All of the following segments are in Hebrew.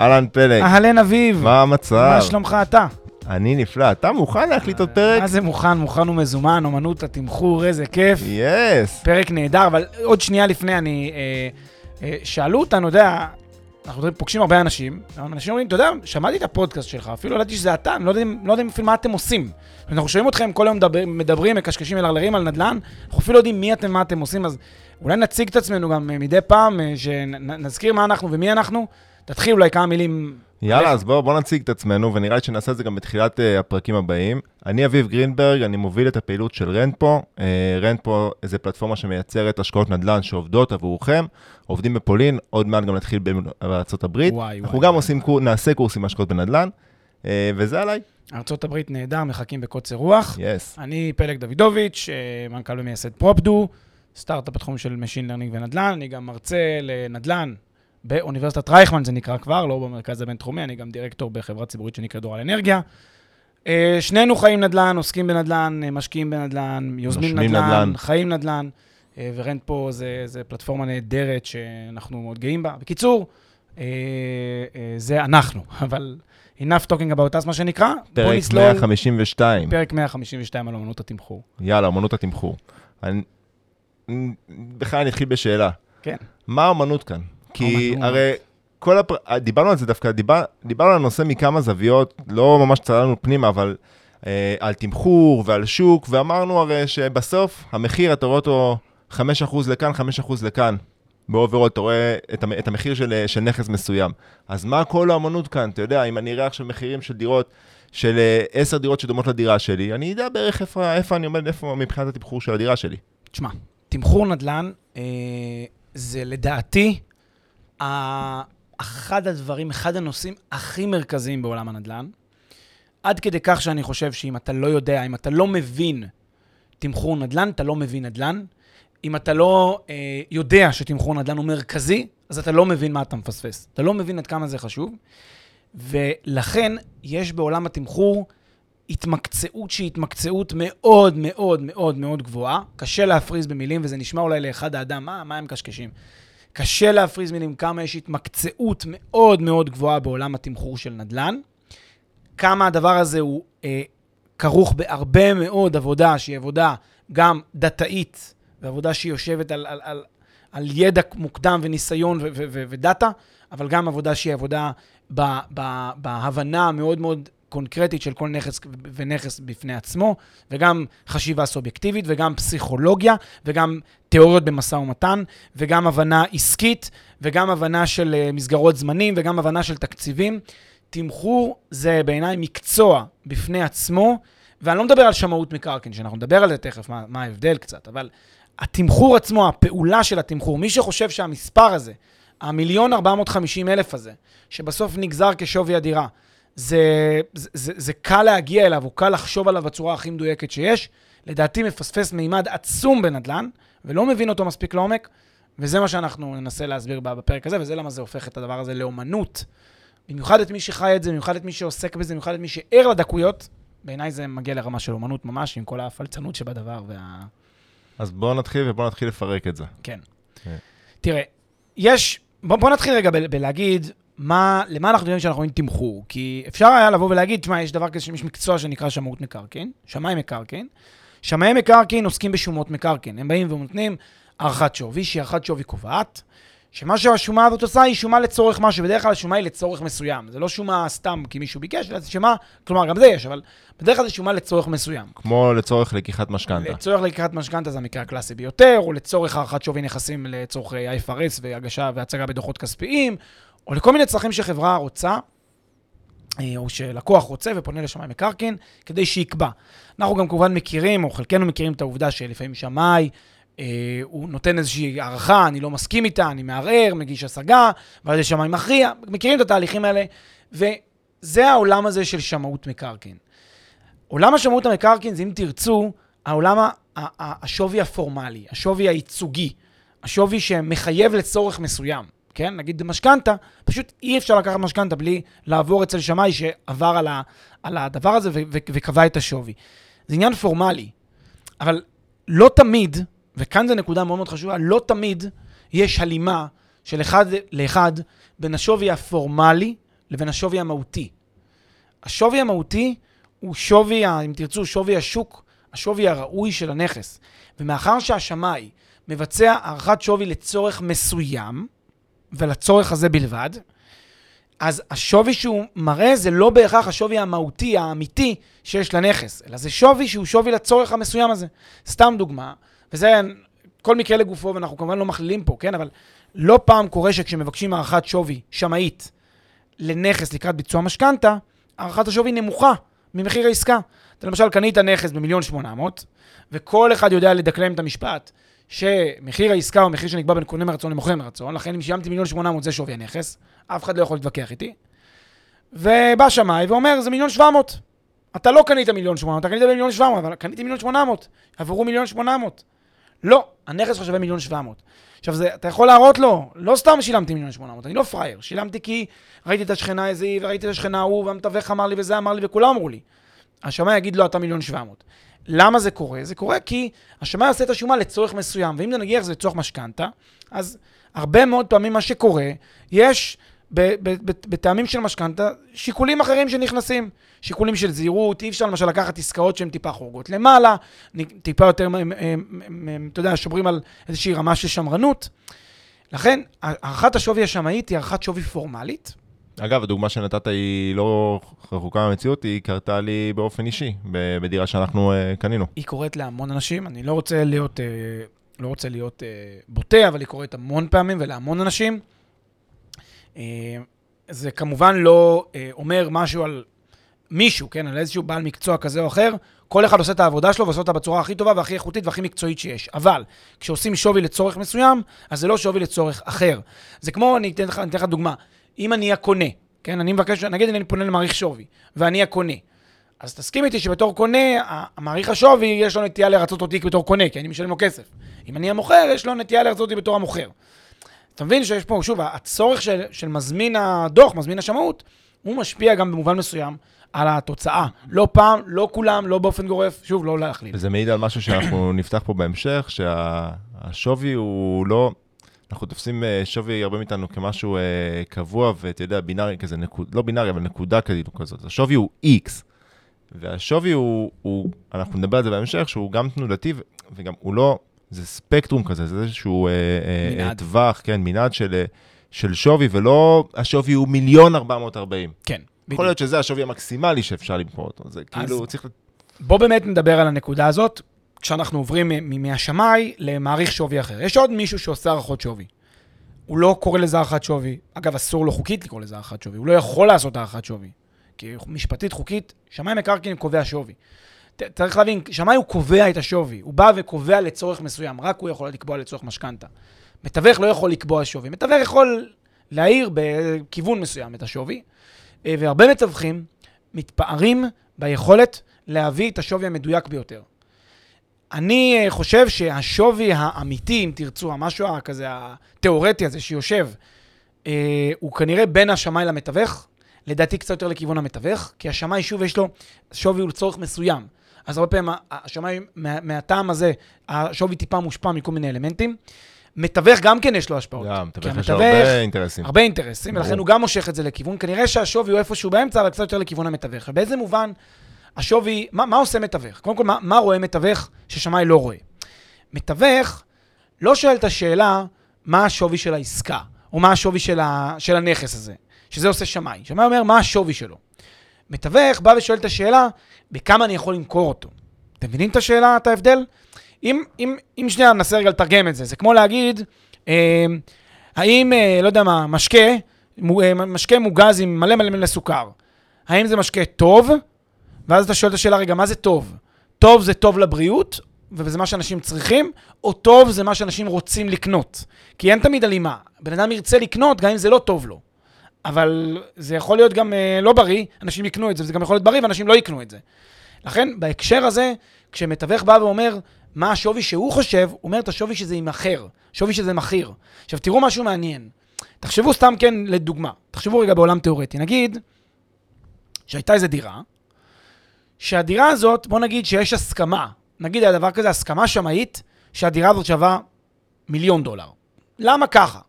אהלן פלג, אהלן אביב, מה המצב? מה שלומך אתה? אני נפלא, אתה מוכן להקליט עוד פרק? מה זה מוכן, מוכן ומזומן, אומנות התמחור, איזה כיף. Yes. פרק נהדר, אבל עוד שנייה לפני, אני... אה, אה, שאלו אותנו, יודע, אנחנו פוגשים הרבה אנשים, אנשים אומרים, אתה יודע, שמעתי את הפודקאסט שלך, אפילו ידעתי שזה אתה, אני לא יודע, לא יודע אפילו מה אתם עושים. אנחנו שומעים אתכם כל היום מדבר, מדברים, מקשקשים, מלרלרים על נדל"ן, אנחנו אפילו לא יודעים מי אתם, מה אתם עושים, אז אולי נציג את עצמנו גם אה, מדי פעם, אה, שנזכיר מה אנחנו ומי אנחנו. תתחיל אולי כמה מילים. יאללה, אז בואו בוא נציג את עצמנו, ונראה לי שנעשה את זה גם בתחילת uh, הפרקים הבאים. אני אביב גרינברג, אני מוביל את הפעילות של רנטפו. Uh, Rentpo זה פלטפורמה שמייצרת השקעות נדל"ן שעובדות עבורכם. עובדים בפולין, עוד מעט גם נתחיל בארצות הברית. וואי, אנחנו גם וואי, עושים, קור... נעשה קורסים השקעות בנדל"ן, אה, וזה עליי. ארה"ב נהדר, מחכים בקוצר רוח. Yes. אני פלג דוידוביץ', אה, מנכ"ל ומייסד Propdo, סטארט-אפ בתחום של Machine Learning ונדל"ן, אני גם מרצה לנדל"ן באוניברסיטת רייכמן, זה נקרא כבר, לא במרכז הבינתחומי, אני גם דירקטור בחברה ציבורית שנקראת דור על אנרגיה. אה, שנינו חיים נדל"ן, עוסקים בנדל"ן, אה, משקיעים בנדל"ן, יוזמים נדל"ן, נדל"ן. חיים נדל"ן, אה, ו Rentpo זה, זה פלטפורמה נהדרת שאנחנו מאוד גאים בה. בקיצור, זה אנחנו, אבל enough talking about us, מה שנקרא. פרק נסלול- 152. פרק 152 על אמנות התמחור. יאללה, אמנות התמחור. אני... בכלל אני אתחיל בשאלה. כן. מה האמנות כאן? כי. הרי כל הפר... דיברנו על זה דווקא, דיבר... דיברנו על הנושא מכמה זוויות, לא ממש צללנו פנימה, אבל אה, על תמחור ועל שוק, ואמרנו הרי שבסוף המחיר, אתה רואה אותו 5% לכאן, 5% לכאן. ב overall אתה רואה את, המ... את המחיר של, של נכס מסוים. אז מה כל האמנות כאן? אתה יודע, אם אני אראה עכשיו מחירים של דירות, של אה, 10 דירות שדומות לדירה שלי, אני אדע בערך איפה, איפה אני עומד, איפה מבחינת התמחור של הדירה שלי. תשמע, תמחור נדל"ן אה, זה לדעתי אחד הדברים, אחד הנושאים הכי מרכזיים בעולם הנדל"ן. עד כדי כך שאני חושב שאם אתה לא יודע, אם אתה לא מבין תמחור נדל"ן, אתה לא מבין נדל"ן. אם אתה לא אה, יודע שתמחור נדל"ן הוא מרכזי, אז אתה לא מבין מה אתה מפספס. אתה לא מבין עד כמה זה חשוב. ולכן יש בעולם התמחור התמקצעות שהיא התמקצעות מאוד מאוד מאוד מאוד גבוהה. קשה להפריז במילים, וזה נשמע אולי לאחד האדם, מה, מה הם מקשקשים? קשה להפריז במילים כמה יש התמקצעות מאוד מאוד גבוהה בעולם התמחור של נדל"ן. כמה הדבר הזה הוא אה, כרוך בהרבה מאוד עבודה שהיא עבודה גם דתאית, ועבודה שהיא יושבת על, על, על, על ידע מוקדם וניסיון ודאטה, אבל גם עבודה שהיא עבודה ב- ב- בהבנה המאוד מאוד קונקרטית של כל נכס ונכס בפני עצמו, וגם חשיבה סובייקטיבית, וגם פסיכולוגיה, וגם תיאוריות במשא ומתן, וגם הבנה עסקית, וגם הבנה של אה, מסגרות זמנים, וגם הבנה של תקציבים. תמחור זה בעיניי מקצוע בפני עצמו, ואני לא מדבר על שמאות מקרקעין, שאנחנו נדבר על זה תכף, מה, מה ההבדל קצת, אבל התמחור עצמו, הפעולה של התמחור, מי שחושב שהמספר הזה, המיליון 450 אלף הזה, שבסוף נגזר כשווי הדירה, זה, זה, זה, זה קל להגיע אליו, או קל לחשוב עליו בצורה הכי מדויקת שיש, לדעתי מפספס מימד עצום בנדל"ן, ולא מבין אותו מספיק לעומק, וזה מה שאנחנו ננסה להסביר בפרק הזה, וזה למה זה הופך את הדבר הזה לאומנות. במיוחד את מי שחי את זה, במיוחד את מי שעוסק בזה, במיוחד את מי שער לדקויות, בעיניי זה מגיע לרמה של אומנות ממש, עם כל הפלצנות שבדבר וה... אז בואו נתחיל ובואו נתחיל לפרק את זה. כן. כן. תראה, יש... בוא, בוא נתחיל רגע ב- בלהגיד מה, למה אנחנו יודעים שאנחנו רואים תמחור. כי אפשר היה לבוא ולהגיד, תשמע, יש דבר כזה, יש מקצוע שנקרא שמאות מקרקעין, שמאי מקרקעין. שמאי מקרקעין עוסקים בשומות מקרקעין. הם באים ונותנים הערכת שווי, שהיא הערכת שווי קובעת, שמה שהשומה הזאת עושה היא שומה לצורך משהו, בדרך כלל השומה היא לצורך מסוים. זה לא שומה סתם כי מישהו ביקש, אלא זה שומה, כלומר, גם זה יש, אבל בדרך כלל זה שומה לצורך מסוים. כמו לצורך לקיחת משכנתה. לצורך לקיחת משכנתה זה המקרה הקלאסי ביותר, או לצורך הערכת שווי נכסים לצורכי IFRS והגשה והצגה בדוחות כספיים, או לכל מיני צרכים שחברה רוצה. אה, או שלקוח רוצה ופונה לשמאי מקרקעין, כדי שיקבע. אנחנו גם כמובן מכירים, או חלקנו מכירים את העובדה שלפעמים שמאי, אה, הוא נותן איזושהי הערכה, אני לא מסכים איתה, אני מערער, מגיש השגה, ואז יש שמאי מכריע, מכירים את התהליכים האלה, וזה העולם הזה של שמאות מקרקעין. עולם השמאות המקרקעין זה, אם תרצו, העולם השווי הפורמלי, השווי הייצוגי, השווי שמחייב לצורך מסוים, כן? נגיד משכנתה, פשוט אי אפשר לקחת משכנתה בלי לעבור אצל שמאי שעבר על, ה- על הדבר הזה ו- ו- וקבע את השווי. זה עניין פורמלי, אבל לא תמיד, וכאן זו נקודה מאוד מאוד חשובה, לא תמיד יש הלימה של אחד לאחד בין השווי הפורמלי לבין השווי המהותי. השווי המהותי הוא שווי, אם תרצו, שווי השוק, השווי הראוי של הנכס. ומאחר שהשמאי מבצע הערכת שווי לצורך מסוים, ולצורך הזה בלבד, אז השווי שהוא מראה זה לא בהכרח השווי המהותי, האמיתי, שיש לנכס, אלא זה שווי שהוא שווי לצורך המסוים הזה. סתם דוגמה, וזה כל מקרה לגופו, ואנחנו כמובן לא מכלילים פה, כן? אבל לא פעם קורה שכשמבקשים הערכת שווי שמאית לנכס לקראת ביצוע משכנתה, הערכת השווי נמוכה ממחיר העסקה. אתה למשל קנית נכס במיליון שמונה מאות, וכל אחד יודע לדקלם את המשפט שמחיר העסקה הוא מחיר שנקבע בין קונה מרצון למוכר מרצון, לכן אם שילמתי מיליון שמונה מאות זה שווי הנכס, אף אחד לא יכול להתווכח איתי. ובא שמאי ואומר, זה מיליון שבע מאות. אתה לא קנית מיליון שמונה מאות, אתה קנית במיליון שבע מאות, אבל קניתי מיליון שמונה מאות. עברו מיליון שמונה מאות. לא, הנכס שלך שווה מיליון שבע מאות. עכשיו, זה, אתה יכול להראות לו, לא סתם שילמתי מיליון שמונה מאות, אני לא פראייר. שילמתי כי ראיתי את השכנה איזה וראיתי את השכנה ההוא, והמתווך אמר לי, וזה אמר לי, וכולם אמרו לי. השמאי יגיד לו, אתה מיליון שבע מאות. למה זה קורה? זה קורה כי השמאי עושה את השומה לצורך מסוים, ואם נניח זה לצורך משכנתה, אז הרבה מאוד פעמים מה שקורה, יש בטעמים של משכנתה שיקולים אחרים שנכנסים. שיקולים של זהירות, אי אפשר למשל לקחת עסקאות שהן טיפה חורגות למעלה, טיפה יותר, אתה יודע, שומרים על איזושהי רמה של שמרנות. לכן, הערכת השווי השמאית היא הערכת שווי פורמלית, אגב, הדוגמה שנתת היא לא רחוקה מהמציאות, היא קרתה לי באופן אישי, בדירה שאנחנו אה, קנינו. היא קורית להמון אנשים, אני לא רוצה להיות, אה, לא רוצה להיות אה, בוטה, אבל היא קורית המון פעמים ולהמון אנשים. אה, זה כמובן לא אה, אומר משהו על מישהו, כן, על איזשהו בעל מקצוע כזה או אחר. כל אחד עושה את העבודה שלו ועושה אותה בצורה הכי טובה והכי איכותית והכי מקצועית שיש. אבל כשעושים שווי לצורך מסוים, אז זה לא שווי לצורך אחר. זה כמו, אני אתן לך, אני אתן לך דוגמה. אם אני הקונה, כן, אני מבקש, נגיד אני פונה למעריך שווי, ואני הקונה. אז תסכים איתי שבתור קונה, המעריך השווי, יש לו נטייה לרצות אותי בתור קונה, כי אני משלם לו כסף. אם אני המוכר, יש לו נטייה לרצות אותי בתור המוכר. אתה מבין שיש פה, שוב, הצורך של, של מזמין הדוח, מזמין השמאות, הוא משפיע גם במובן מסוים על התוצאה. לא פעם, לא כולם, לא באופן גורף, שוב, לא להכליל. וזה מעיד על משהו שאנחנו נפתח פה בהמשך, שהשווי הוא לא... אנחנו תופסים אה, שווי הרבה מאיתנו כמשהו אה, קבוע, ואתה יודע, בינארי כזה, נקוד, לא בינארי, אבל נקודה כאילו כזאת. השווי הוא X, והשווי הוא, הוא, אנחנו נדבר על זה בהמשך, שהוא גם תנודתי, וגם הוא לא, זה ספקטרום כזה, זה איזשהו אה, אה, מנעד. אה, טווח, כן, מנעד של, של שווי, ולא השווי הוא מיליון 440. כן, בדיוק. יכול להיות שזה השווי המקסימלי שאפשר למכור אותו. זה כאילו, צריך... בוא באמת נדבר על הנקודה הזאת, כשאנחנו עוברים מהשמאי למעריך שווי אחר. יש עוד מישהו שעושה הערכות שווי. הוא לא קורא לזה הערכת שווי. אגב, אסור לו חוקית לקרוא לזה הערכת שווי. הוא לא יכול לעשות הערכת שווי. כי משפטית, חוקית, שמאי מקרקעין קובע שווי. צריך להבין, שמאי הוא קובע את השווי. הוא בא וקובע לצורך מסוים, רק הוא יכול לקבוע לצורך משכנתה. מתווך לא יכול לקבוע שווי. מתווך יכול להעיר בכיוון מסוים את השווי, אה, והרבה מתווכים מתפארים ביכולת להביא את השווי המדויק ביותר. אני אה, חושב שהשווי האמיתי, אם תרצו, המשהו כזה התיאורטי הזה שיושב, אה, הוא כנראה בין השמאי למתווך, לדעתי קצת יותר לכיוון המתווך, כי השמאי, שוב, יש לו שווי הוא לצורך מסוים. אז הרבה פעמים השמאי, מה, מהטעם הזה, השווי טיפה מושפע מכל מיני אלמנטים. מתווך גם כן יש לו השפעות. גם, מתווך יש המתווך- הרבה אינטרסים. הרבה אינטרסים. ולכן הוא גם מושך את זה לכיוון. כנראה שהשווי הוא איפשהו באמצע, אבל קצת יותר לכיוון המתווך. ובאיזה מובן השווי, מה, מה עושה מתווך? קודם כל, מה, מה רואה מתווך ששמאי לא רואה? מתווך לא שואל את השאלה מה השווי של העסקה, או מה השווי של, ה, של הנכס הזה, שזה עושה שמאי. שמאי אומר מה השווי שלו. מתווך בא ושואל את השאלה, בכמה אני יכול למכור אותו. אתם מבינים את השאלה, את ההבדל? אם, אם, אם שנייה ננסה רגע לתרגם את זה, זה כמו להגיד, אה, האם, אה, לא יודע מה, משקה, אה, משקה מוגז עם מלא מלא מלא סוכר. האם זה משקה טוב? ואז אתה שואל את השאלה, רגע, מה זה טוב? טוב זה טוב לבריאות, וזה מה שאנשים צריכים, או טוב זה מה שאנשים רוצים לקנות. כי אין תמיד הלימה. בן אדם ירצה לקנות גם אם זה לא טוב לו. אבל זה יכול להיות גם אה, לא בריא, אנשים יקנו את זה, וזה גם יכול להיות בריא ואנשים לא יקנו את זה. לכן, בהקשר הזה, כשמתווך בא ואומר מה השווי שהוא חושב, הוא אומר את השווי שזה יימכר, שווי שזה מכיר. עכשיו, תראו משהו מעניין. תחשבו סתם כן לדוגמה, תחשבו רגע בעולם תיאורטי. נגיד שהייתה איזו דירה, שהדירה הזאת, בוא נגיד שיש הסכמה, נגיד היה דבר כזה, הסכמה שמאית, שהדירה הזאת שווה מיליון דולר. למה ככה?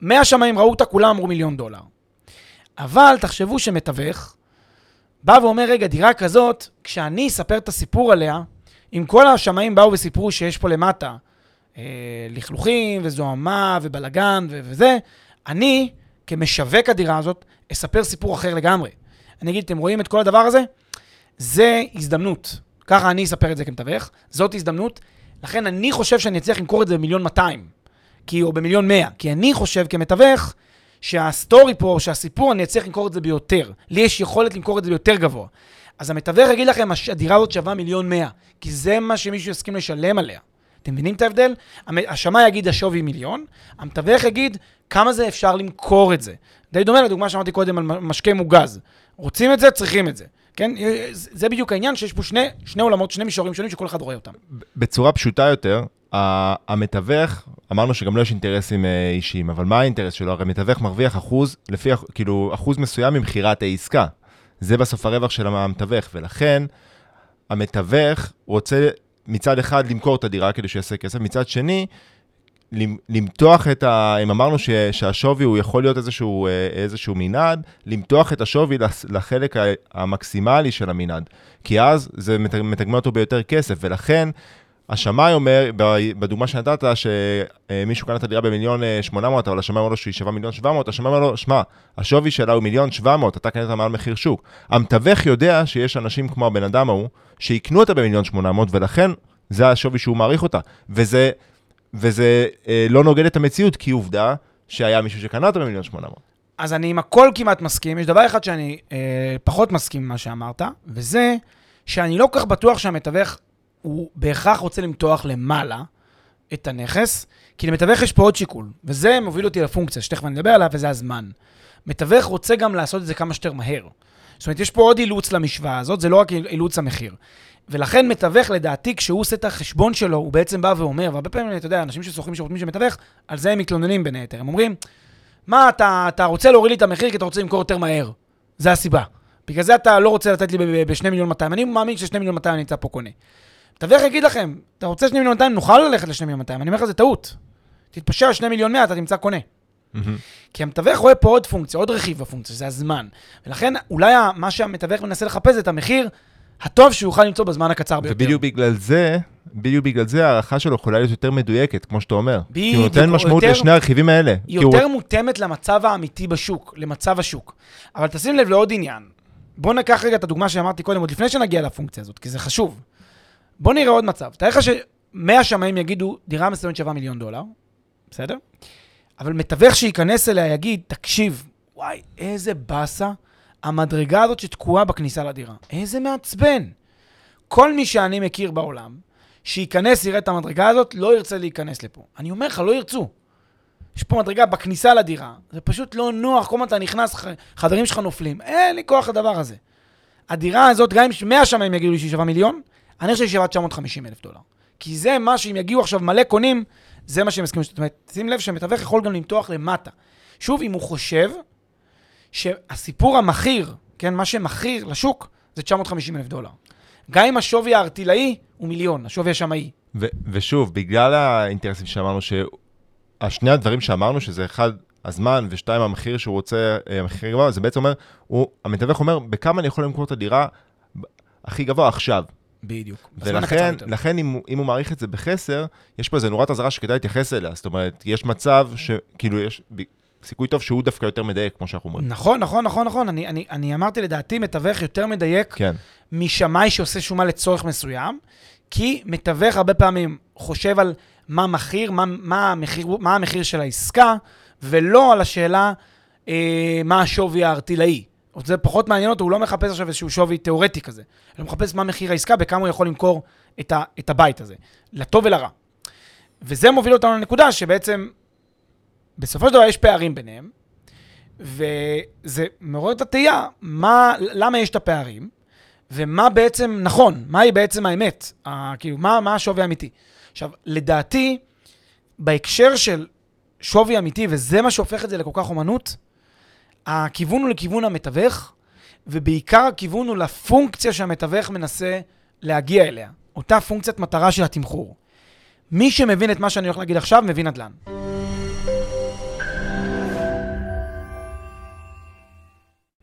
100 שמאים ראו אותה, כולם אמרו מיליון דולר. אבל תחשבו שמתווך בא ואומר, רגע, דירה כזאת, כשאני אספר את הסיפור עליה, אם כל השמאים באו וסיפרו שיש פה למטה אה, לכלוכים וזוהמה ובלגן ו- וזה, אני, כמשווק הדירה הזאת, אספר סיפור אחר לגמרי. אני אגיד, אתם רואים את כל הדבר הזה? זה הזדמנות. ככה אני אספר את זה כמתווך, זאת הזדמנות. לכן אני חושב שאני אצליח למכור את זה במיליון 200, כי, או במיליון 100, כי אני חושב כמתווך שהסטורי פה, שהסיפור, אני אצליח למכור את זה ביותר. לי יש יכולת למכור את זה ביותר גבוה. אז המתווך יגיד לכם, הדירה הזאת שווה מיליון 100, כי זה מה שמישהו יסכים לשלם עליה. אתם מבינים את ההבדל? השמאי יגיד השווי מיליון, המתווך יגיד כמה זה אפשר למכור את זה. די דומה לדוגמה שאמרתי קודם על משקה מוגז. רוצים את זה, צריכים את זה. כן? זה בדיוק העניין שיש פה שני, שני עולמות, שני מישורים שונים שכל אחד רואה אותם. בצורה פשוטה יותר, המתווך, אמרנו שגם לו יש אינטרסים אה, אישיים, אבל מה האינטרס שלו? הרי מתווך מרוויח אחוז, לפי, כאילו, אחוז מסוים ממכירת העסקה. זה בסוף הרווח של המתווך, ולכן המתווך רוצה מצד אחד למכור את הדירה כדי שיעשה כסף, מצד שני, למתוח את ה... אם אמרנו ש, שהשווי הוא יכול להיות איזשהו, אה, איזשהו מנעד, למתוח את השווי לחלק המקסימלי של המנעד. כי אז זה מתגמל אותו ביותר כסף, ולכן השמאי אומר, בדוגמה שנתת, שמישהו קנה את הדירה במיליון 800, אה, אבל השמאי אומר לו שהיא שווה מיליון 700, השמאי אומר לו, שמע, השווי שלה הוא מיליון 700, אתה קנית מעל מחיר שוק. המתווך יודע שיש אנשים כמו הבן אדם ההוא, שיקנו אותה במיליון 800, ולכן זה השווי שהוא מעריך אותה. וזה, וזה אה, לא נוגד את המציאות, כי עובדה שהיה מישהו שקנה אותה במיליון 800. אז אני עם הכל כמעט מסכים, יש דבר אחד שאני אה, פחות מסכים ממה שאמרת, וזה שאני לא כל כך בטוח שהמתווך הוא בהכרח רוצה למתוח למעלה את הנכס, כי למתווך יש פה עוד שיקול, וזה מוביל אותי לפונקציה שתכף אני אדבר עליה, וזה הזמן. מתווך רוצה גם לעשות את זה כמה שיותר מהר. זאת אומרת, יש פה עוד אילוץ למשוואה הזאת, זה לא רק אילוץ המחיר. ולכן מתווך, לדעתי, כשהוא עושה את החשבון שלו, הוא בעצם בא ואומר, והרבה פעמים, אתה יודע, אנשים ששוכרים שירותים של מתווך, על זה הם מתלוננים בין היתר. הם אומרים, מה, אתה, אתה רוצה להוריד לי את המחיר כי אתה רוצה למכור יותר מהר. זה הסיבה. בגלל זה אתה לא רוצה לתת לי ב-2 מיליון 200. אני מאמין ש-2 מיליון 200 אני נמצא פה קונה. מתווך יגיד לכם, אתה רוצה 2 מיליון 200, נוכל ללכת ל-2 מיליון 200. אני אומר לך, זה טעות. תתפשר על 2 מיליון 100, אתה תמצא קונה. כי המתווך רואה פה עוד פונקציה, עוד רכיב בפונקציה, זה הזמן. ולכן, אולי מה שהמתווך מנסה לחפש זה את המחיר הטוב שהוא יוכל למצוא בזמן הקצר ביותר. ובדיוק בגלל זה, בדיוק בגלל זה ההערכה שלו יכולה להיות יותר מדויקת, כמו שאתה אומר. בדיוק. כי הוא נותן משמעות יותר, לשני הרכיבים האלה. יותר הוא... מותאמת למצב האמיתי בשוק, למצב השוק. אבל תשים לב לעוד עניין. בוא ניקח רגע את הדוגמה שאמרתי קודם, עוד לפני שנגיע לפונקציה הזאת, כי זה חשוב. בוא נראה עוד מצב. תאר לך שמאה שמאים יגידו, דירה מסוימת שווה מיליון דולר, בסדר? אבל מתווך שייכנס אליה יגיד, תקשיב, וואי, איזה באסה המדרגה הזאת שתקועה בכניסה לדירה. איזה מעצבן. כל מי שאני מכיר בעולם, שייכנס, יראה את המדרגה הזאת, לא ירצה להיכנס לפה. אני אומר לך, לא ירצו. יש פה מדרגה בכניסה לדירה, זה פשוט לא נוח, כל הזמן אתה נכנס, חדרים שלך נופלים, אין לי כוח לדבר הזה. הדירה הזאת, גם אם 100 שמאים יגידו לי שהיא שווה מיליון, אני חושב שהיא שווה 950 אלף דולר. כי זה מה שאם יגיעו עכשיו מלא קונים, זה מה שהם יסכימו. זאת אומרת, שים לב שמתווך יכול גם למתוח למטה. שוב, אם הוא חושב שהסיפור המכיר, כן, מה שמכיר לשוק, זה 950 אלף דולר. גם אם השווי הארטילאי הוא מיליון, השווי השמאי. ו- ושוב, בגלל האינטרסים שאמרנו, שהשני הדברים שאמרנו, שזה אחד, הזמן, ושתיים, המחיר שהוא רוצה, אה, המחיר גבוה, זה בעצם אומר, הוא, המתווך אומר, בכמה אני יכול למכור את הדירה הכי גבוה עכשיו. בדיוק. ולכן, לכן אם, אם הוא מעריך את זה בחסר, יש פה איזה נורת אזהרה שכדאי להתייחס אליה. זאת אומרת, יש מצב שכאילו יש סיכוי טוב שהוא דווקא יותר מדייק, כמו שאנחנו אומרים. נכון, נכון, נכון, נכון. אני, אני, אני אמרתי לדעתי, מתווך יותר מדייק כן. משמאי שעושה שומה לצורך מסוים, כי מתווך הרבה פעמים חושב על מה מחיר, מה, מה, המחיר, מה המחיר של העסקה, ולא על השאלה אה, מה השווי הארטילאי. זה פחות מעניין אותו, הוא לא מחפש עכשיו איזשהו שווי תיאורטי כזה. הוא מחפש מה מחיר העסקה, בכמה הוא יכול למכור את, ה, את הבית הזה, לטוב ולרע. וזה מוביל אותנו לנקודה שבעצם, בסופו של דבר יש פערים ביניהם, וזה מעורר את התהייה, מה, למה יש את הפערים, ומה בעצם נכון, מהי בעצם האמת, ה, כאילו, מה, מה השווי האמיתי. עכשיו, לדעתי, בהקשר של שווי אמיתי, וזה מה שהופך את זה לכל כך אומנות, הכיוון הוא לכיוון המתווך, ובעיקר הכיוון הוא לפונקציה שהמתווך מנסה להגיע אליה, אותה פונקציית מטרה של התמחור. מי שמבין את מה שאני הולך להגיד עכשיו, מבין נדל"ן.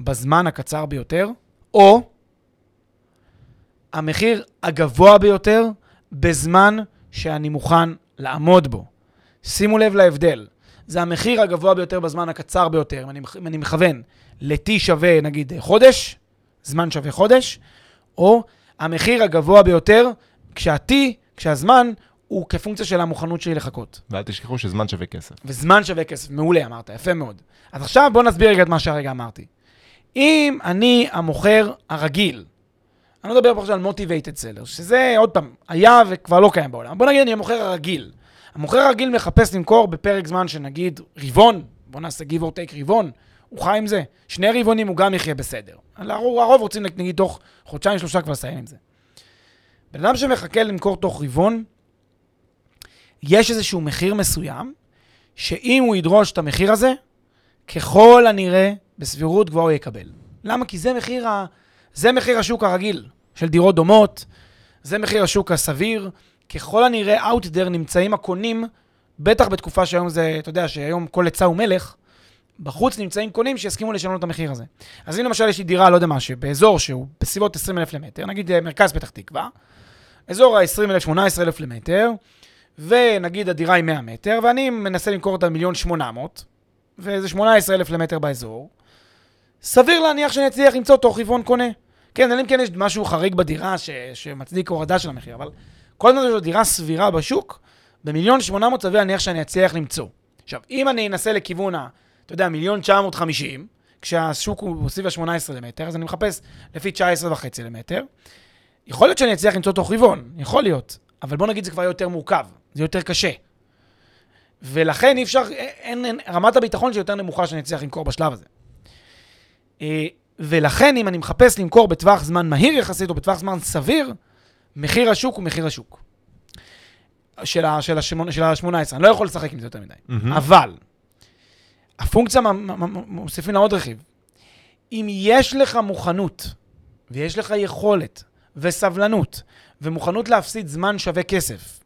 בזמן הקצר ביותר, או המחיר הגבוה ביותר בזמן שאני מוכן לעמוד בו. שימו לב להבדל. זה המחיר הגבוה ביותר בזמן הקצר ביותר. אם אני, אם אני מכוון ל-T שווה נגיד חודש, זמן שווה חודש, או המחיר הגבוה ביותר כשה-T, כשהזמן הוא כפונקציה של המוכנות שלי לחכות. ואל תשכחו שזמן שווה כסף. וזמן שווה כסף, מעולה אמרת, יפה מאוד. אז עכשיו בוא נסביר רגע את מה שהרגע אמרתי. אם אני המוכר הרגיל, אני לא מדבר פה עכשיו על מוטיבייטד סלר, שזה עוד פעם, היה וכבר לא קיים בעולם. בוא נגיד אני המוכר הרגיל. המוכר הרגיל מחפש למכור בפרק זמן שנגיד רבעון, בוא נעשה give or take רבעון, הוא חי עם זה. שני רבעונים הוא גם יחיה בסדר. הרוב רוצים נגיד תוך חודשיים שלושה כבר לסיים עם זה. בן אדם שמחכה למכור תוך רבעון, יש איזשהו מחיר מסוים, שאם הוא ידרוש את המחיר הזה, ככל הנראה, בסבירות גבוהה הוא יקבל. למה? כי זה מחיר, ה... זה מחיר השוק הרגיל של דירות דומות, זה מחיר השוק הסביר. ככל הנראה, out there נמצאים הקונים, בטח בתקופה שהיום זה, אתה יודע, שהיום כל עצה הוא מלך, בחוץ נמצאים קונים שיסכימו לשנות את המחיר הזה. אז אם למשל יש לי דירה, לא יודע מה, שבאזור שהוא בסביבות 20 אלף למטר, נגיד אה, מרכז פתח תקווה, אזור ה-20 אלף, 18 אלף למטר, ונגיד הדירה היא 100 מטר, ואני מנסה למכור אותה במיליון 800, וזה 18 אלף למטר באזור, סביר להניח שאני אצליח למצוא תוך רבעון קונה. כן, אלא אם כן יש משהו חריג בדירה ש, שמצדיק הורדה של המחיר, אבל כל הזמן זו דירה סבירה בשוק, במיליון 800 סביר להניח שאני אצליח למצוא. עכשיו, אם אני אנסה לכיוון ה... אתה יודע, מיליון 950, כשהשוק הוא סביב ה-18 למטר, אז אני מחפש לפי 19 וחצי למטר. יכול להיות שאני אצליח למצוא תוך רבעון, יכול להיות, אבל בוא נגיד זה כבר יותר מורכב, זה יותר קשה. ולכן אי אפשר, אין, אין, רמת הביטחון שיותר נמוכה שאני אצליח למכור בשלב הזה. אה, ולכן אם אני מחפש למכור בטווח זמן מהיר יחסית, או בטווח זמן סביר, מחיר השוק הוא מחיר השוק. של ה-18, אני לא יכול לשחק עם זה יותר מדי. Mm-hmm. אבל, הפונקציה, מוסיפים לה עוד רכיב. אם יש לך מוכנות, ויש לך יכולת, וסבלנות, ומוכנות להפסיד זמן שווה כסף,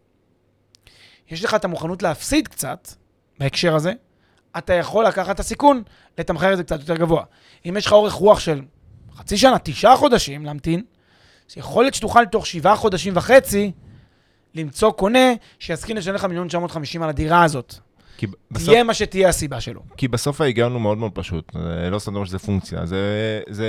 יש לך את המוכנות להפסיד קצת, בהקשר הזה, אתה יכול לקחת את הסיכון, לתמחר את זה קצת יותר גבוה. אם יש לך אורך רוח של חצי שנה, תשעה חודשים להמתין, אז יכול להיות שתוכל תוך שבעה חודשים וחצי למצוא קונה שיסכים לשלם לך מיליון 950 על הדירה הזאת. בסוף... תהיה מה שתהיה הסיבה שלו. כי בסוף ההיגיון הוא מאוד מאוד פשוט, לא סתם אומר שזה פונקציה, זה, זה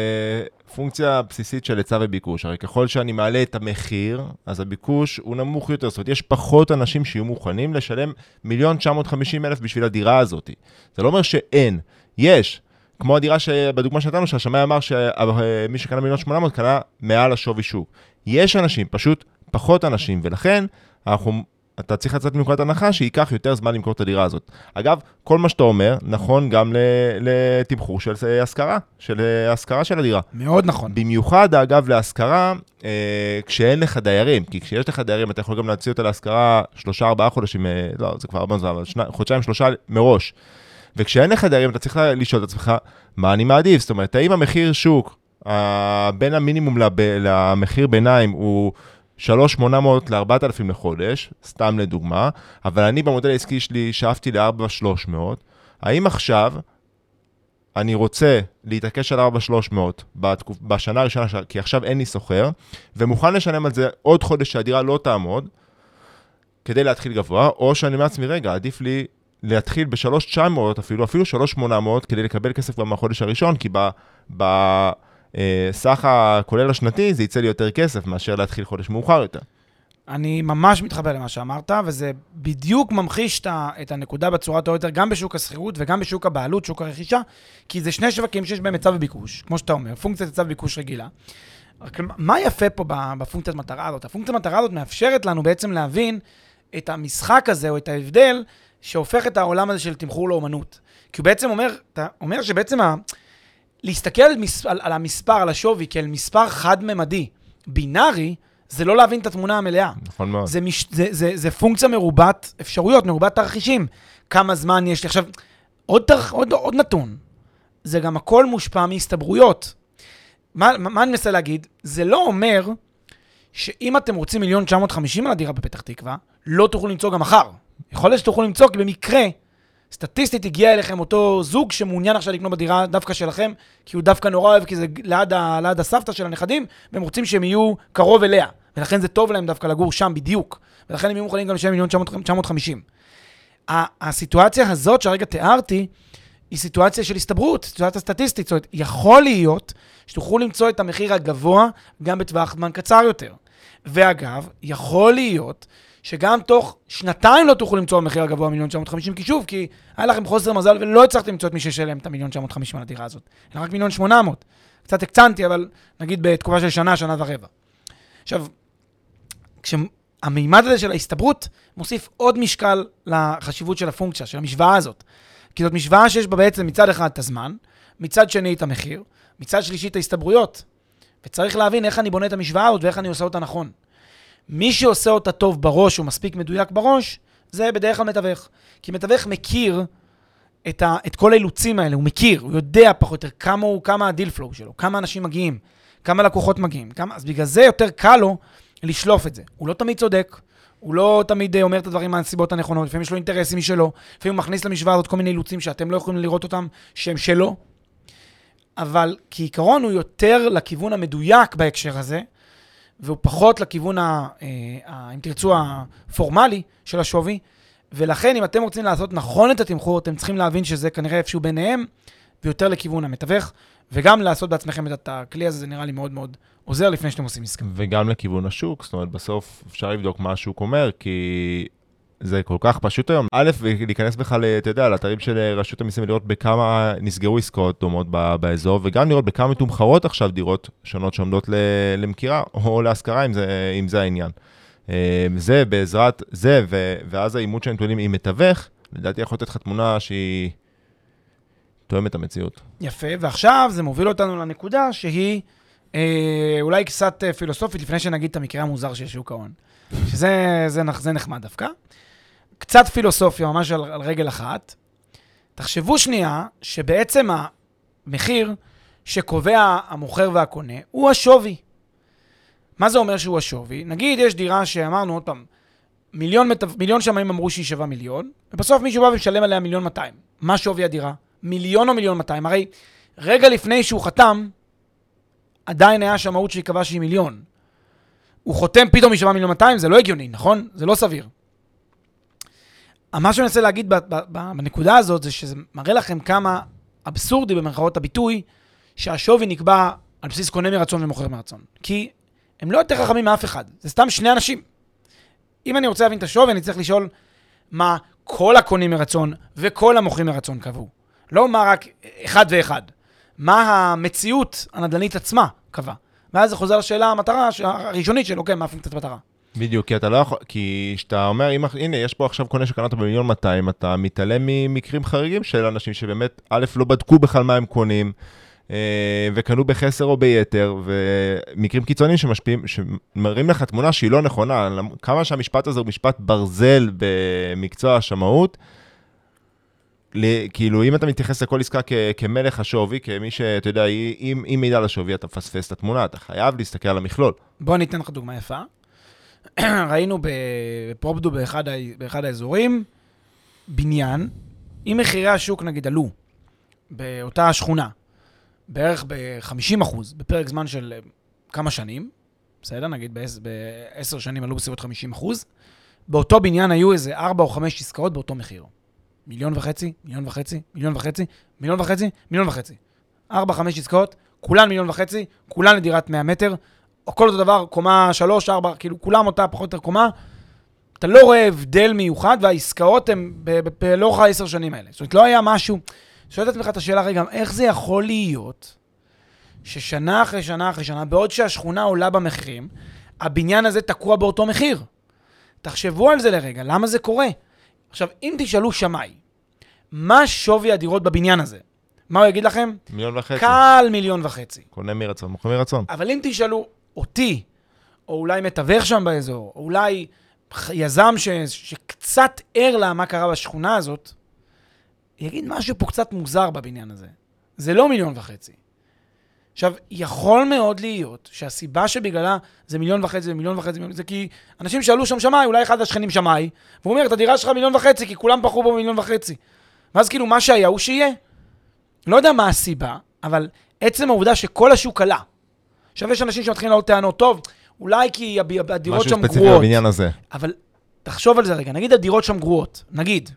פונקציה בסיסית של היצע וביקוש. הרי ככל שאני מעלה את המחיר, אז הביקוש הוא נמוך יותר, זאת אומרת, יש פחות אנשים שיהיו מוכנים לשלם מיליון 950 אלף בשביל הדירה הזאת. זה לא אומר שאין, יש. כמו הדירה שבדוגמה שנתנו, שהשמאי אמר שמי שקנה מיליון 800 קנה מעל השווי שוק. יש אנשים, פשוט פחות אנשים, ולכן אנחנו אתה צריך לצאת מנקודת הנחה שייקח יותר זמן למכור את הדירה הזאת. אגב, כל מה שאתה אומר נכון גם לתמחור של השכרה, של השכרה של הדירה. מאוד נכון. במיוחד, אגב, להשכרה, אה, כשאין לך דיירים, כי כשיש לך דיירים אתה יכול גם להציע אותה להשכרה שלושה, ארבעה חודשים, אה, לא, זה כבר הרבה זמן, אבל חודשיים, שלושה מראש. וכשאין לך דיירים אתה צריך לשאול את עצמך, מה אני מעדיף? זאת אומרת, האם המחיר שוק, בין המינימום למחיר ביניים הוא... 3,800 ל-4,000 לחודש, סתם לדוגמה, אבל אני במודל העסקי שלי שאפתי ל-4,300, האם עכשיו אני רוצה להתעקש על 4,300 בתקופ- בשנה הראשונה, כי עכשיו אין לי סוחר, ומוכן לשלם על זה עוד חודש שהדירה לא תעמוד, כדי להתחיל גבוה, או שאני אומר לעצמי, רגע, עדיף לי להתחיל ב-3,900 אפילו, אפילו 3,800, כדי לקבל כסף גם מהחודש הראשון, כי בסך הכולל השנתי זה יצא לי יותר כסף מאשר להתחיל חודש מאוחר יותר. אני ממש מתחבר למה שאמרת, וזה בדיוק ממחיש את הנקודה בצורה טובה יותר, גם בשוק השכירות וגם בשוק הבעלות, שוק הרכישה, כי זה שני שווקים שיש בהם היצע וביקוש, כמו שאתה אומר, פונקציית היצע וביקוש רגילה. רק מה יפה פה בפונקציית מטרה הזאת? הפונקציית מטרה הזאת מאפשרת לנו בעצם להבין את המשחק הזה, או את ההבדל, שהופך את העולם הזה של תמחור לאומנות. כי הוא בעצם אומר, אתה אומר שבעצם ה... להסתכל על, מס... על, על המספר, על השווי, כאל מספר חד-ממדי, בינארי, זה לא להבין את התמונה המלאה. נכון מאוד. זה, מש... זה, זה, זה פונקציה מרובת אפשרויות, מרובת תרחישים. כמה זמן יש לי. עכשיו, עוד, תרח... עוד, עוד נתון, זה גם הכל מושפע מהסתברויות. מה, מה מה אני מנסה להגיד? זה לא אומר שאם אתם רוצים מיליון 950 על הדירה בפתח תקווה, לא תוכלו למצוא גם מחר. יכול להיות שתוכלו למצוא, כי במקרה, סטטיסטית הגיע אליכם אותו זוג שמעוניין עכשיו לקנות בדירה דווקא שלכם, כי הוא דווקא נורא אוהב, כי זה ליד, ה, ליד הסבתא של הנכדים, והם רוצים שהם יהיו קרוב אליה. ולכן זה טוב להם דווקא לגור שם בדיוק. ולכן הם יהיו מוכנים גם לשלם מיליון 950. ה- הסיטואציה הזאת שהרגע תיארתי, היא סיטואציה של הסתברות, סיטואציה סטטיסטית. זאת אומרת, יכול להיות שתוכלו למצוא את המחיר הגבוה גם בטווח זמן קצר יותר. ואגב, יכול להיות שגם תוך שנתיים לא תוכלו למצוא במחיר הגבוה מיליון 950, כי שוב, כי היה לכם חוסר מזל ולא הצלחתם למצוא את מי שישלם את המיליון 950 על הדירה הזאת, אלא רק מיליון 800. קצת הקצנתי, אבל נגיד בתקופה של שנה, שנה ורבע. עכשיו, כשהמימד הזה של ההסתברות מוסיף עוד משקל לחשיבות של הפונקציה, של המשוואה הזאת. כי זאת משוואה שיש בה בעצם מצד אחד את הזמן, מצד שני את המחיר, מצד שלישי את ההסתברויות. וצריך להבין איך אני בונה את המשוואה הזאת ואיך אני עושה אותה נכון. מי שעושה אותה טוב בראש, הוא מספיק מדויק בראש, זה בדרך כלל מתווך. כי מתווך מכיר את, ה, את כל האילוצים האלה, הוא מכיר, הוא יודע פחות או יותר כמה, הוא, כמה ה deal flow שלו, כמה אנשים מגיעים, כמה לקוחות מגיעים, כמה, אז בגלל זה יותר קל לו לשלוף את זה. הוא לא תמיד צודק, הוא לא תמיד אה, אומר את הדברים מהסיבות הנכונות, לפעמים יש לו אינטרסים משלו, לפעמים הוא מכניס למשוואה הזאת כל מיני אילוצים שאתם לא יכולים לראות אותם, שהם שלו, אבל כעיקרון הוא יותר לכיוון המדויק בהקשר הזה, והוא פחות לכיוון, ה, אה, ה, אם תרצו, הפורמלי של השווי, ולכן אם אתם רוצים לעשות נכון את התמחור, אתם צריכים להבין שזה כנראה איפשהו ביניהם, ויותר לכיוון המתווך, וגם לעשות בעצמכם את הכלי הזה, זה נראה לי מאוד מאוד עוזר לפני שאתם עושים עסקה. וגם לכיוון השוק, זאת אומרת, בסוף אפשר לבדוק מה השוק אומר, כי זה כל כך פשוט היום. א', להיכנס בכלל, אתה יודע, לאתרים של רשות המיסים ולראות בכמה נסגרו עסקאות דומות ב- באזור, וגם לראות בכמה מתומחרות עכשיו דירות שונות שעומדות למכירה או להשכרה, אם זה, אם זה העניין. אה, זה בעזרת זה, ו- ואז האימות של הנתונים עם מתווך, לדעתי יכול לתת לך תמונה שהיא תואמת את המציאות. יפה, ועכשיו זה מוביל אותנו לנקודה שהיא אה, אולי קצת אה, פילוסופית, לפני שנגיד את המקרה המוזר של שוק ההון. שזה זה, זה נחמד דווקא. קצת פילוסופיה, ממש על, על רגל אחת. תחשבו שנייה שבעצם המחיר שקובע המוכר והקונה הוא השווי. מה זה אומר שהוא השווי? נגיד יש דירה שאמרנו עוד פעם, מיליון. מיליון שמאים אמרו שהיא שווה מיליון, ובסוף מישהו בא ומשלם עליה מיליון 200. מה שווי הדירה? מיליון או מיליון 200? הרי רגע לפני שהוא חתם, עדיין היה שמאות שקבע שהיא מיליון. הוא חותם פתאום היא שווה מיליון 200, זה לא הגיוני, נכון? זה לא סביר. מה שאני מנסה להגיד בנקודה הזאת זה שזה מראה לכם כמה אבסורדי במרכאות הביטוי שהשווי נקבע על בסיס קונה מרצון ומוכר מרצון. כי הם לא יותר חכמים מאף אחד, זה סתם שני אנשים. אם אני רוצה להבין את השווי, אני צריך לשאול מה כל הקונים מרצון וכל המוכרים מרצון קבעו. לא מה רק אחד ואחד. מה המציאות הנדל"נית עצמה קבעה. ואז זה חוזר לשאלה המטרה הראשונית של, אוקיי, מה פונקציית המטרה? בדיוק, כי אתה לא יכול, כי כשאתה אומר, אם, הנה, יש פה עכשיו קונה שקנה אותו במיליון 200, אתה מתעלם ממקרים חריגים של אנשים שבאמת, א', לא בדקו בכלל מה הם קונים, אה, וקנו בחסר או ביתר, ומקרים קיצוניים שמשפיעים, שמראים לך תמונה שהיא לא נכונה, כמה שהמשפט הזה הוא משפט ברזל במקצוע השמאות, כאילו, אם אתה מתייחס לכל עסקה כ- כמלך השווי, כמי שאתה יודע, אם, אם מידע לשווי, אתה מפספס את התמונה, אתה חייב להסתכל על המכלול. בוא אני אתן לך דוגמה יפה. ראינו בפרופדו באחד, באחד האזורים, בניין, אם מחירי השוק נגיד עלו באותה שכונה, בערך ב-50 אחוז, בפרק זמן של אה, כמה שנים, בסדר? נגיד בעשר שנים עלו בסביבות 50 אחוז, באותו בניין היו איזה 4 או 5 עסקאות באותו מחיר. מיליון וחצי, מיליון וחצי, מיליון וחצי, מיליון וחצי, מיליון וחצי. 4-5 עסקאות, כולן מיליון וחצי, כולן לדירת 100 מטר, או כל אותו דבר, קומה 3, 4, כאילו כולם אותה פחות או יותר קומה. אתה לא רואה הבדל מיוחד, והעסקאות הן ב- ב- לאורך העשר שנים האלה. זאת אומרת, לא היה משהו... שואל את עצמך את השאלה, רגע, איך זה יכול להיות ששנה אחרי שנה אחרי שנה, בעוד שהשכונה עולה במחירים, הבניין הזה תקוע באותו מחיר? תחשבו על זה לרגע, למה זה קורה? עכשיו, אם תשאלו שמאי, מה שווי הדירות בבניין הזה? מה הוא יגיד לכם? מיליון וחצי. קל מיליון וחצי. קונה מרצון, מוכר מרצון. אבל אם תשאלו אותי, או אולי מתווך שם באזור, או אולי יזם ש, שקצת ער לה מה קרה בשכונה הזאת, יגיד משהו פה קצת מוזר בבניין הזה. זה לא מיליון וחצי. עכשיו, יכול מאוד להיות שהסיבה שבגללה זה מיליון וחצי, זה מיליון וחצי, זה כי אנשים שאלו שם שמאי, אולי אחד השכנים שמאי, והוא אומר, את הדירה שלך מיליון וחצי, כי כולם פחו בו מיליון וחצי. ואז כאילו, מה שהיה הוא שיהיה. לא יודע מה הסיבה, אבל עצם העובדה שכל השוק עלה. עכשיו, יש אנשים שמתחילים לעלות טענות, טוב, אולי כי הדירות משהו שם ספציפי גרועות. בבניין הזה. אבל תחשוב על זה רגע, נגיד הדירות שם גרועות, נגיד.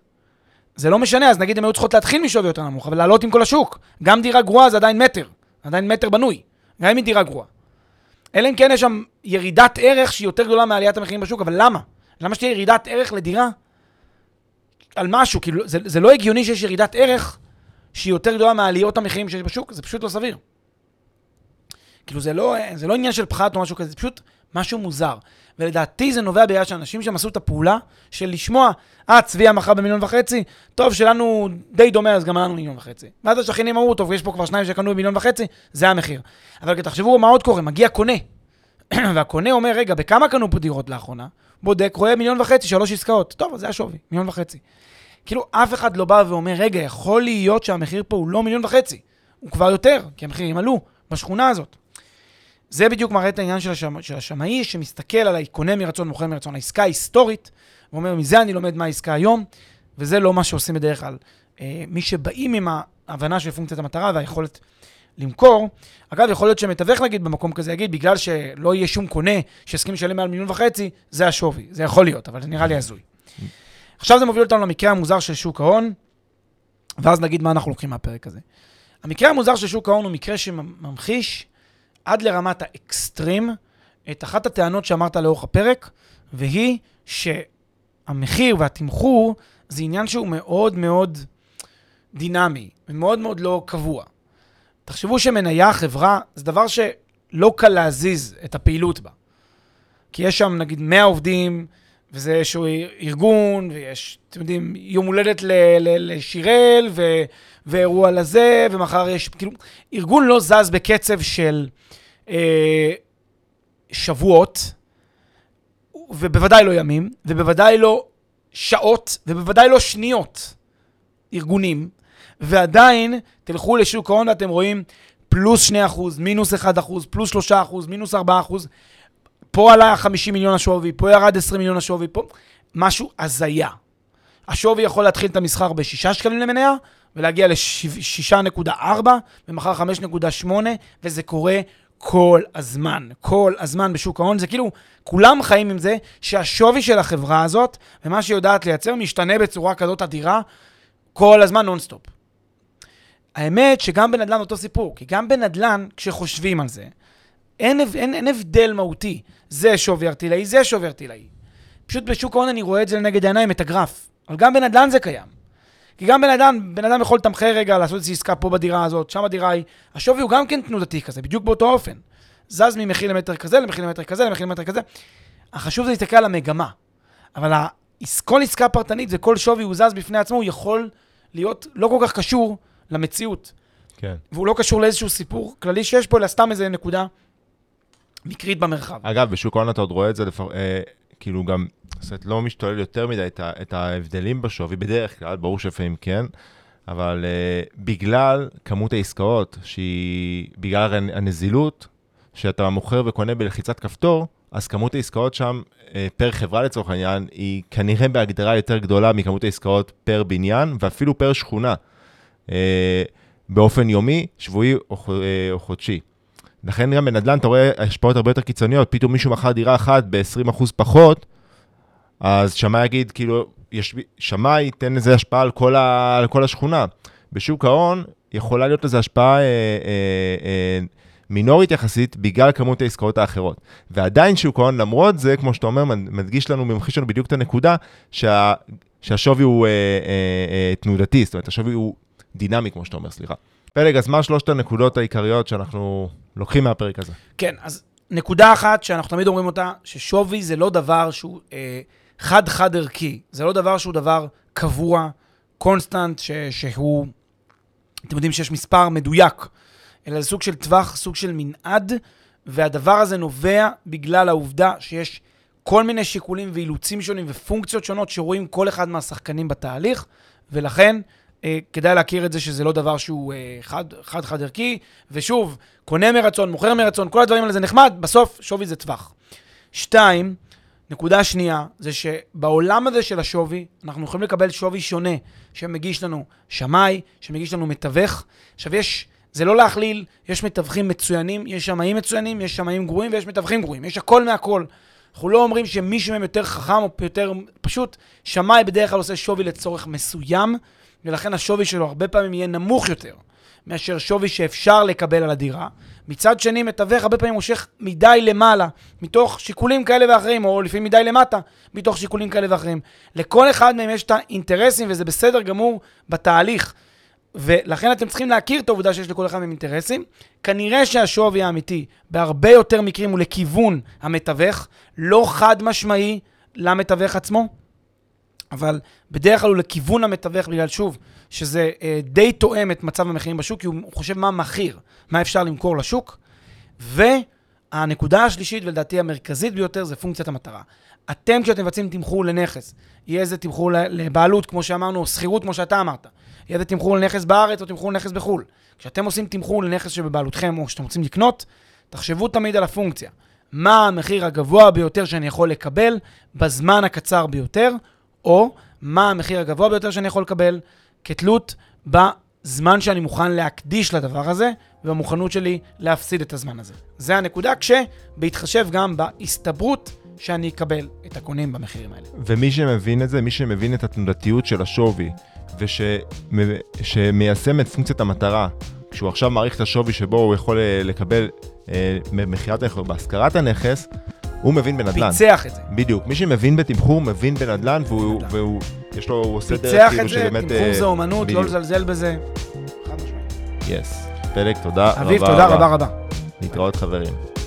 זה לא משנה, אז נגיד הן היו צריכות להתחיל משווי יותר נמוך, אבל לעלות עם כל השוק. גם דירה גרועה זה עדיין מטר, עדיין מטר בנוי, גם אם היא דירה גרועה. אלא אם כן יש שם ירידת ערך שהיא יותר גדולה מעליית המחירים בשוק, אבל למה? למה שתהיה ירידת ערך לדירה? על משהו, כאילו, זה, זה לא הגיוני שיש ירידת ערך שהיא יותר גדולה מעליות המחירים שיש בשוק, זה פשוט לא סביר. כאילו, זה לא, זה לא עניין של פחת או משהו כזה, זה פשוט משהו מוזר. ולדעתי זה נובע בגלל שאנשים שם עשו את הפעולה של לשמוע, אה, צביה מכר במיליון וחצי, טוב, שלנו די דומה, אז גם לנו מיליון וחצי. ואז השכנים אמרו, טוב, יש פה כבר שניים שקנו במיליון וחצי, זה המחיר. אבל תחשבו מה עוד קורה, מגיע קונה. והקונה אומר, רגע, בכמה קנו פה דירות לאחרונה? בודק, רואה מיליון וחצי, שלוש עסקאות. טוב, אז זה השווי, מיליון וחצי. כאילו, אף אחד לא בא ואומר, רגע, יכול להיות שהמחיר פה הוא לא מיליון וחצי. הוא כבר יותר, כי המחירים עלו בשכונה הזאת. זה בדיוק מראה את העניין של, השמ... של השמאי, שמסתכל על קונה מרצון, מוכר מרצון, העסקה ההיסטורית, ואומר, מזה אני לומד מה העסקה היום, וזה לא מה שעושים בדרך כלל. אה, מי שבאים עם ההבנה של פונקציית המטרה והיכולת למכור, אגב, יכול להיות שמתווך נגיד במקום כזה יגיד, בגלל שלא יהיה שום קונה שיסכים לשלם מעל מיליון וחצי, זה השווי. זה יכול להיות, אבל זה נראה לי הזוי. עכשיו זה מוביל אותנו למקרה המוזר של שוק ההון, ואז נגיד מה אנחנו לוקחים מהפרק הזה. המקרה המוזר של שוק ההון הוא מקרה שממחיש עד לרמת האקסטרים את אחת הטענות שאמרת לאורך הפרק, והיא שהמחיר והתמחור זה עניין שהוא מאוד מאוד דינמי, ומאוד מאוד לא קבוע. תחשבו שמניה, חברה, זה דבר שלא קל להזיז את הפעילות בה. כי יש שם נגיד 100 עובדים, וזה איזשהו ארגון, ויש, אתם יודעים, יום הולדת לשיראל, ו- ואירוע לזה, ומחר יש, כאילו, ארגון לא זז בקצב של אה, שבועות, ובוודאי לא ימים, ובוודאי לא שעות, ובוודאי לא שניות, ארגונים, ועדיין תלכו לשוק ההון ואתם רואים פלוס 2%, מינוס 1%, פלוס 3%, מינוס 4%, פה עלה 50 מיליון השווי, פה ירד 20 מיליון השווי, פה משהו הזיה. השווי יכול להתחיל את המסחר ב-6 שקלים למניה, ולהגיע ל-6.4, ומחר 5.8, וזה קורה כל הזמן. כל הזמן בשוק ההון. זה כאילו, כולם חיים עם זה שהשווי של החברה הזאת, ומה שהיא יודעת לייצר, משתנה בצורה כזאת אדירה, כל הזמן נונסטופ. האמת שגם בנדל"ן אותו סיפור, כי גם בנדל"ן, כשחושבים על זה, אין, אין, אין הבדל מהותי. זה שווי ערטילאי, זה שווי ערטילאי. פשוט בשוק ההון אני רואה את זה לנגד העיניים, את הגרף. אבל גם בנדל"ן זה קיים. כי גם בן אדם, בן אדם יכול לתמחר רגע, לעשות איזושהי עסקה פה בדירה הזאת, שם הדירה היא, השווי הוא גם כן תנודתי כזה, בדיוק באותו אופן. זז ממחיר למטר כזה, למחיר למטר כזה, למחיר למטר כזה. החשוב זה להסתכל על המגמה. אבל כל עסקה פרטנית וכל שווי הוא זז בפני עצמו, הוא יכול להיות לא כל כך קשור למציאות. כן. והוא לא קשור לאיזשהו סיפור כללי שיש פה, אלא סתם איזה נקודה מקרית במרחב. אגב, בשוק ההון אתה עוד רואה את זה, לפ... אה, כאילו גם, זאת אומרת, לא משתולל יותר מדי את, ה... את ההבדלים בשווי, בדרך כלל, ברור שלפעמים כן, אבל אה, בגלל כמות העסקאות, שהיא, בגלל הנ- הנזילות, שאתה מוכר וקונה בלחיצת כפתור, אז כמות העסקאות שם, אה, פר חברה לצורך העניין, היא כנראה בהגדרה יותר גדולה מכמות העסקאות פר בניין, ואפילו פר שכונה. אה, באופן יומי, שבועי או, אה, או חודשי. לכן גם בנדל"ן אתה רואה השפעות הרבה יותר קיצוניות, פתאום מישהו מכר דירה אחת ב-20% פחות, אז שמאי יגיד, כאילו, יש, שמאי ייתן לזה השפעה על כל, ה, על כל השכונה. בשוק ההון יכולה להיות לזה השפעה אה, אה, אה, מינורית יחסית בגלל כמות העסקאות האחרות. ועדיין שוק ההון, למרות זה, כמו שאתה אומר, מדגיש לנו, ממחיש לנו בדיוק את הנקודה, שה, שהשווי הוא אה, אה, אה, תנודתי, זאת אומרת, השווי הוא דינמי, כמו שאתה אומר, סליחה. פלג, אז מה שלושת הנקודות העיקריות שאנחנו לוקחים מהפרק הזה? כן, אז נקודה אחת שאנחנו תמיד אומרים אותה, ששווי זה לא דבר שהוא אה, חד-חד ערכי. זה לא דבר שהוא דבר קבוע, constant, ש, שהוא, אתם יודעים שיש מספר מדויק, אלא זה סוג של טווח, סוג של מנעד, והדבר הזה נובע בגלל העובדה שיש כל מיני שיקולים ואילוצים שונים ופונקציות שונות שרואים כל אחד מהשחקנים בתהליך, ולכן כדאי להכיר את זה שזה לא דבר שהוא אה, חד, חד חד ערכי, ושוב, קונה מרצון, מוכר מרצון, כל הדברים האלה זה נחמד, בסוף שווי זה טווח. שתיים, נקודה שנייה, זה שבעולם הזה של השווי, אנחנו יכולים לקבל שווי שונה, שמגיש לנו שמאי, שמגיש לנו מתווך. עכשיו יש, זה לא להכליל, יש מתווכים מצוינים, יש שמאים מצוינים, יש שמאים גרועים ויש מתווכים גרועים, יש הכל מהכל. אנחנו לא אומרים שמישהו מהם יותר חכם או יותר, פשוט שמאי בדרך כלל עושה שווי לצורך מסוים, ולכן השווי שלו הרבה פעמים יהיה נמוך יותר מאשר שווי שאפשר לקבל על הדירה. מצד שני, מתווך הרבה פעמים מושך מדי למעלה, מתוך שיקולים כאלה ואחרים, או לפעמים מדי למטה, מתוך שיקולים כאלה ואחרים. לכל אחד מהם יש את האינטרסים, וזה בסדר גמור בתהליך. ולכן אתם צריכים להכיר את העובדה שיש לכל אחד מהם אינטרסים. כנראה שהשווי האמיתי בהרבה יותר מקרים הוא לכיוון המתווך, לא חד משמעי למתווך עצמו, אבל בדרך כלל הוא לכיוון המתווך, בגלל שוב, שזה אה, די תואם את מצב המחירים בשוק, כי הוא חושב מה מחיר, מה אפשר למכור לשוק. והנקודה השלישית, ולדעתי המרכזית ביותר, זה פונקציית המטרה. אתם, כשאתם מבצעים תמחור לנכס, יהיה איזה תמחור לבעלות, כמו שאמרנו, או שכירות, כמו שאתה אמרת. יהיה איזה תמחור לנכס בארץ או תמחור לנכס בחו"ל. כשאתם עושים תמחור לנכס שבבעלותכם, או שאתם רוצים לקנות, תחשבו תמיד על הפונקציה. מה המחיר הגבוה ביותר שאני יכול לקבל בזמן הקצר ביותר, או מה המחיר הגבוה ביותר שאני יכול לקבל כתלות בזמן שאני מוכן להקדיש לדבר הזה, ובמוכנות שלי להפסיד את הזמן הזה. זה הנקודה, כשבהתחשב גם בהסתברות שאני אקבל את הקונים במחירים האלה. ומי שמבין את זה, מי שמבין את התנודתיות של השווי, ושמיישם את פונקציית המטרה, כשהוא עכשיו מעריך את השווי שבו הוא יכול אה, לקבל אה, מכירת הנכס, בהשכרת הנכס, הוא מבין בנדל"ן. פיצח את זה. בדיוק. מי שמבין בתמחור, מבין בנדל"ן, והוא, והוא יש לו, הוא עושה דרך פיצח כאילו את זה, שבאמת... תמחור אה, זה אומנות, לא בדיוק. לזלזל בזה. חד משמעית. Yes. פלג, תודה רבה. אביב, תודה רבה רבה. להתראות חברים.